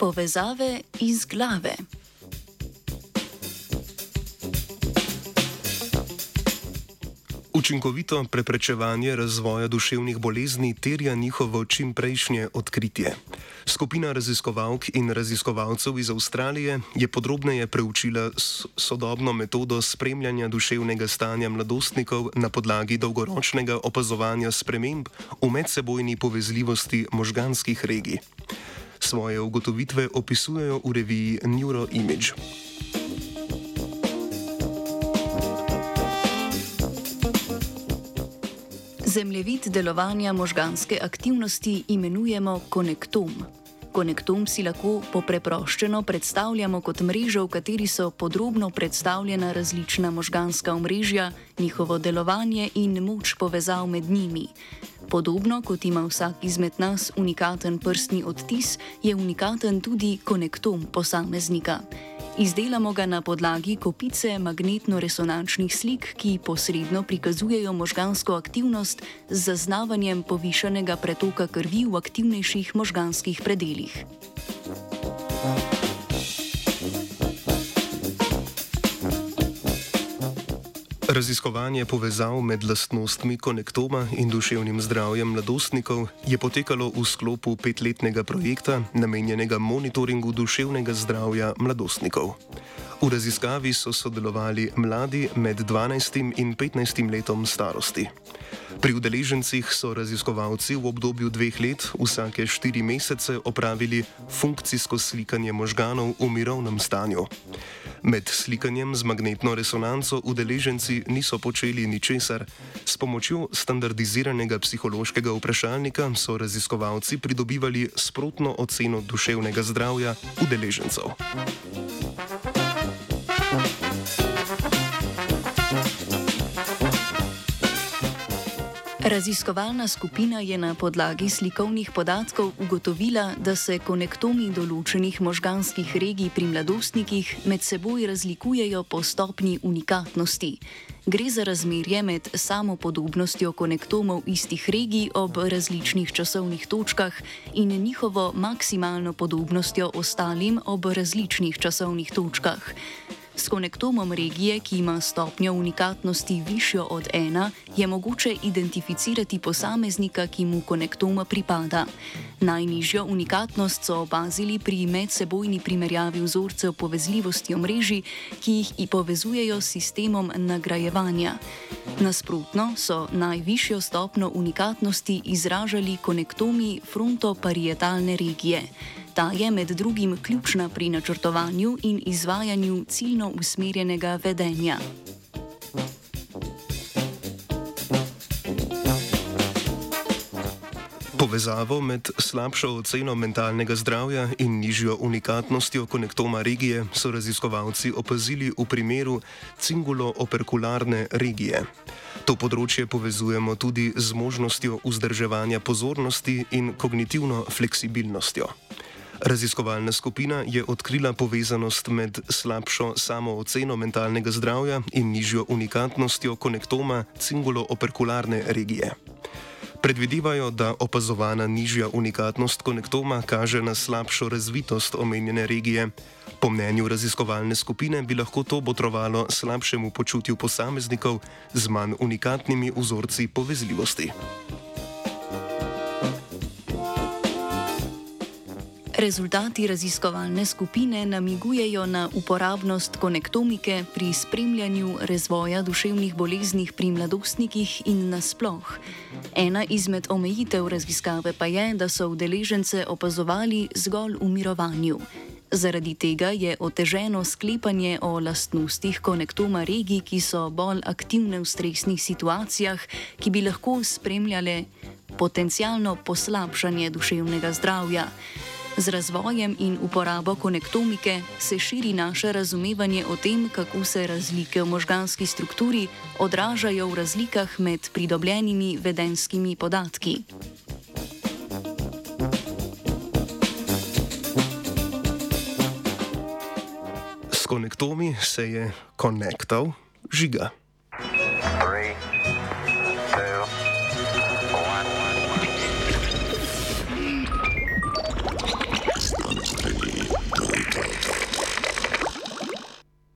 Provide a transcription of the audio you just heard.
Povezave iz glave. Učinkovito preprečevanje razvoja duševnih bolezni terja njihovo čimprejšnje odkritje. Skupina raziskovalk in raziskovalcev iz Avstralije je podrobneje preučila sodobno metodo spremljanja duševnega stanja mladostnikov na podlagi dolgoročnega opazovanja sprememb v medsebojni povezljivosti možganskih regij. Svoje ugotovitve opisujejo v reviji Neuroimage. Zemljevid delovanja možganske aktivnosti imenujemo konektom. Konektom si lahko popreproščeno predstavljamo kot mrežo, v kateri so podrobno predstavljena različna možganska omrežja, njihovo delovanje in moč povezav med njimi. Podobno kot ima vsak izmed nas unikaten prstni odtis, je unikaten tudi konektom posameznika. Izdelamo ga na podlagi kopice magnetno-resonančnih slik, ki posredno prikazujejo možgansko aktivnost z zaznavanjem povišanega pretoka krvi v aktivnejših možganskih predeljih. Raziskovanje povezav med lastnostmi konektoma in duševnim zdravjem mladostnikov je potekalo v sklopu petletnega projekta namenjenega monitoringu duševnega zdravja mladostnikov. V raziskavi so sodelovali mladi med 12 in 15 letom starosti. Pri udeležencih so raziskovalci v obdobju dveh let vsake štiri mesece opravili funkcijsko slikanje možganov v mirovnem stanju. Med slikanjem z magnetno resonanco udeleženci niso počeli ničesar. S pomočjo standardiziranega psihološkega vprašalnika so raziskovalci pridobivali sprotno oceno duševnega zdravja udeležencev. Raziskovalna skupina je na podlagi slikovnih podatkov ugotovila, da se konektomi določenih možganskih regij pri mladostnikih med seboj razlikujejo po stopni unikatnosti. Gre za razmerje med samopodobnostjo konektomov istih regij ob različnih časovnih točkah in njihovo maksimalno podobnostjo ostalim ob različnih časovnih točkah. S konektomom regije, ki ima stopnjo unikatnosti višjo od ena, je mogoče identificirati posameznika, ki mu konektoma pripada. Najnižjo unikatnost so opazili pri medsebojni primerjavi vzorcev povezljivosti omrežij, ki jih povezujejo s sistemom nagrajevanja. Nasprotno so najvišjo stopno unikatnosti izražali konektomi frontoparietalne regije. Ta je med drugim ključna pri načrtovanju in izvajanju ciljno usmerjenega vedenja. Povezavo med slabšo oceno mentalnega zdravja in nižjo unikatnostjo konektoma regije so raziskovalci opazili v primeru cingulo-operkularne regije. To področje povezujemo tudi z možnostjo vzdrževanja pozornosti in kognitivno fleksibilnostjo. Raziskovalna skupina je odkrila povezanost med slabšo samooceno mentalnega zdravja in nižjo unikatnostjo konektoma cingulo-operkularne regije. Predvidevajo, da opazovana nižja unikatnost konektoma kaže na slabšo razvitost omenjene regije. Po mnenju raziskovalne skupine bi lahko to botrovalo slabšemu počutju posameznikov z manj unikatnimi vzorci povezljivosti. Rezultati raziskovalne skupine namigujejo na uporabnost konektomike pri spremljanju razvoja duševnih bolezni pri mladostnikih in nasploh. Ena izmed omejitev raziskave pa je, da so udeležence opazovali zgolj v mirovanju. Zaradi tega je oteženo sklepanje o lastnostih konektoma regij, ki so bolj aktivne v stresnih situacijah, ki bi lahko spremljale potencijalno poslabšanje duševnega zdravja. Z razvojem in uporabo konektomike se širi naše razumevanje o tem, kako se razlike v možganski strukturi odražajo v razlikah med pridobljenimi vedenskimi podatki. S konektomi se je konektal žiga.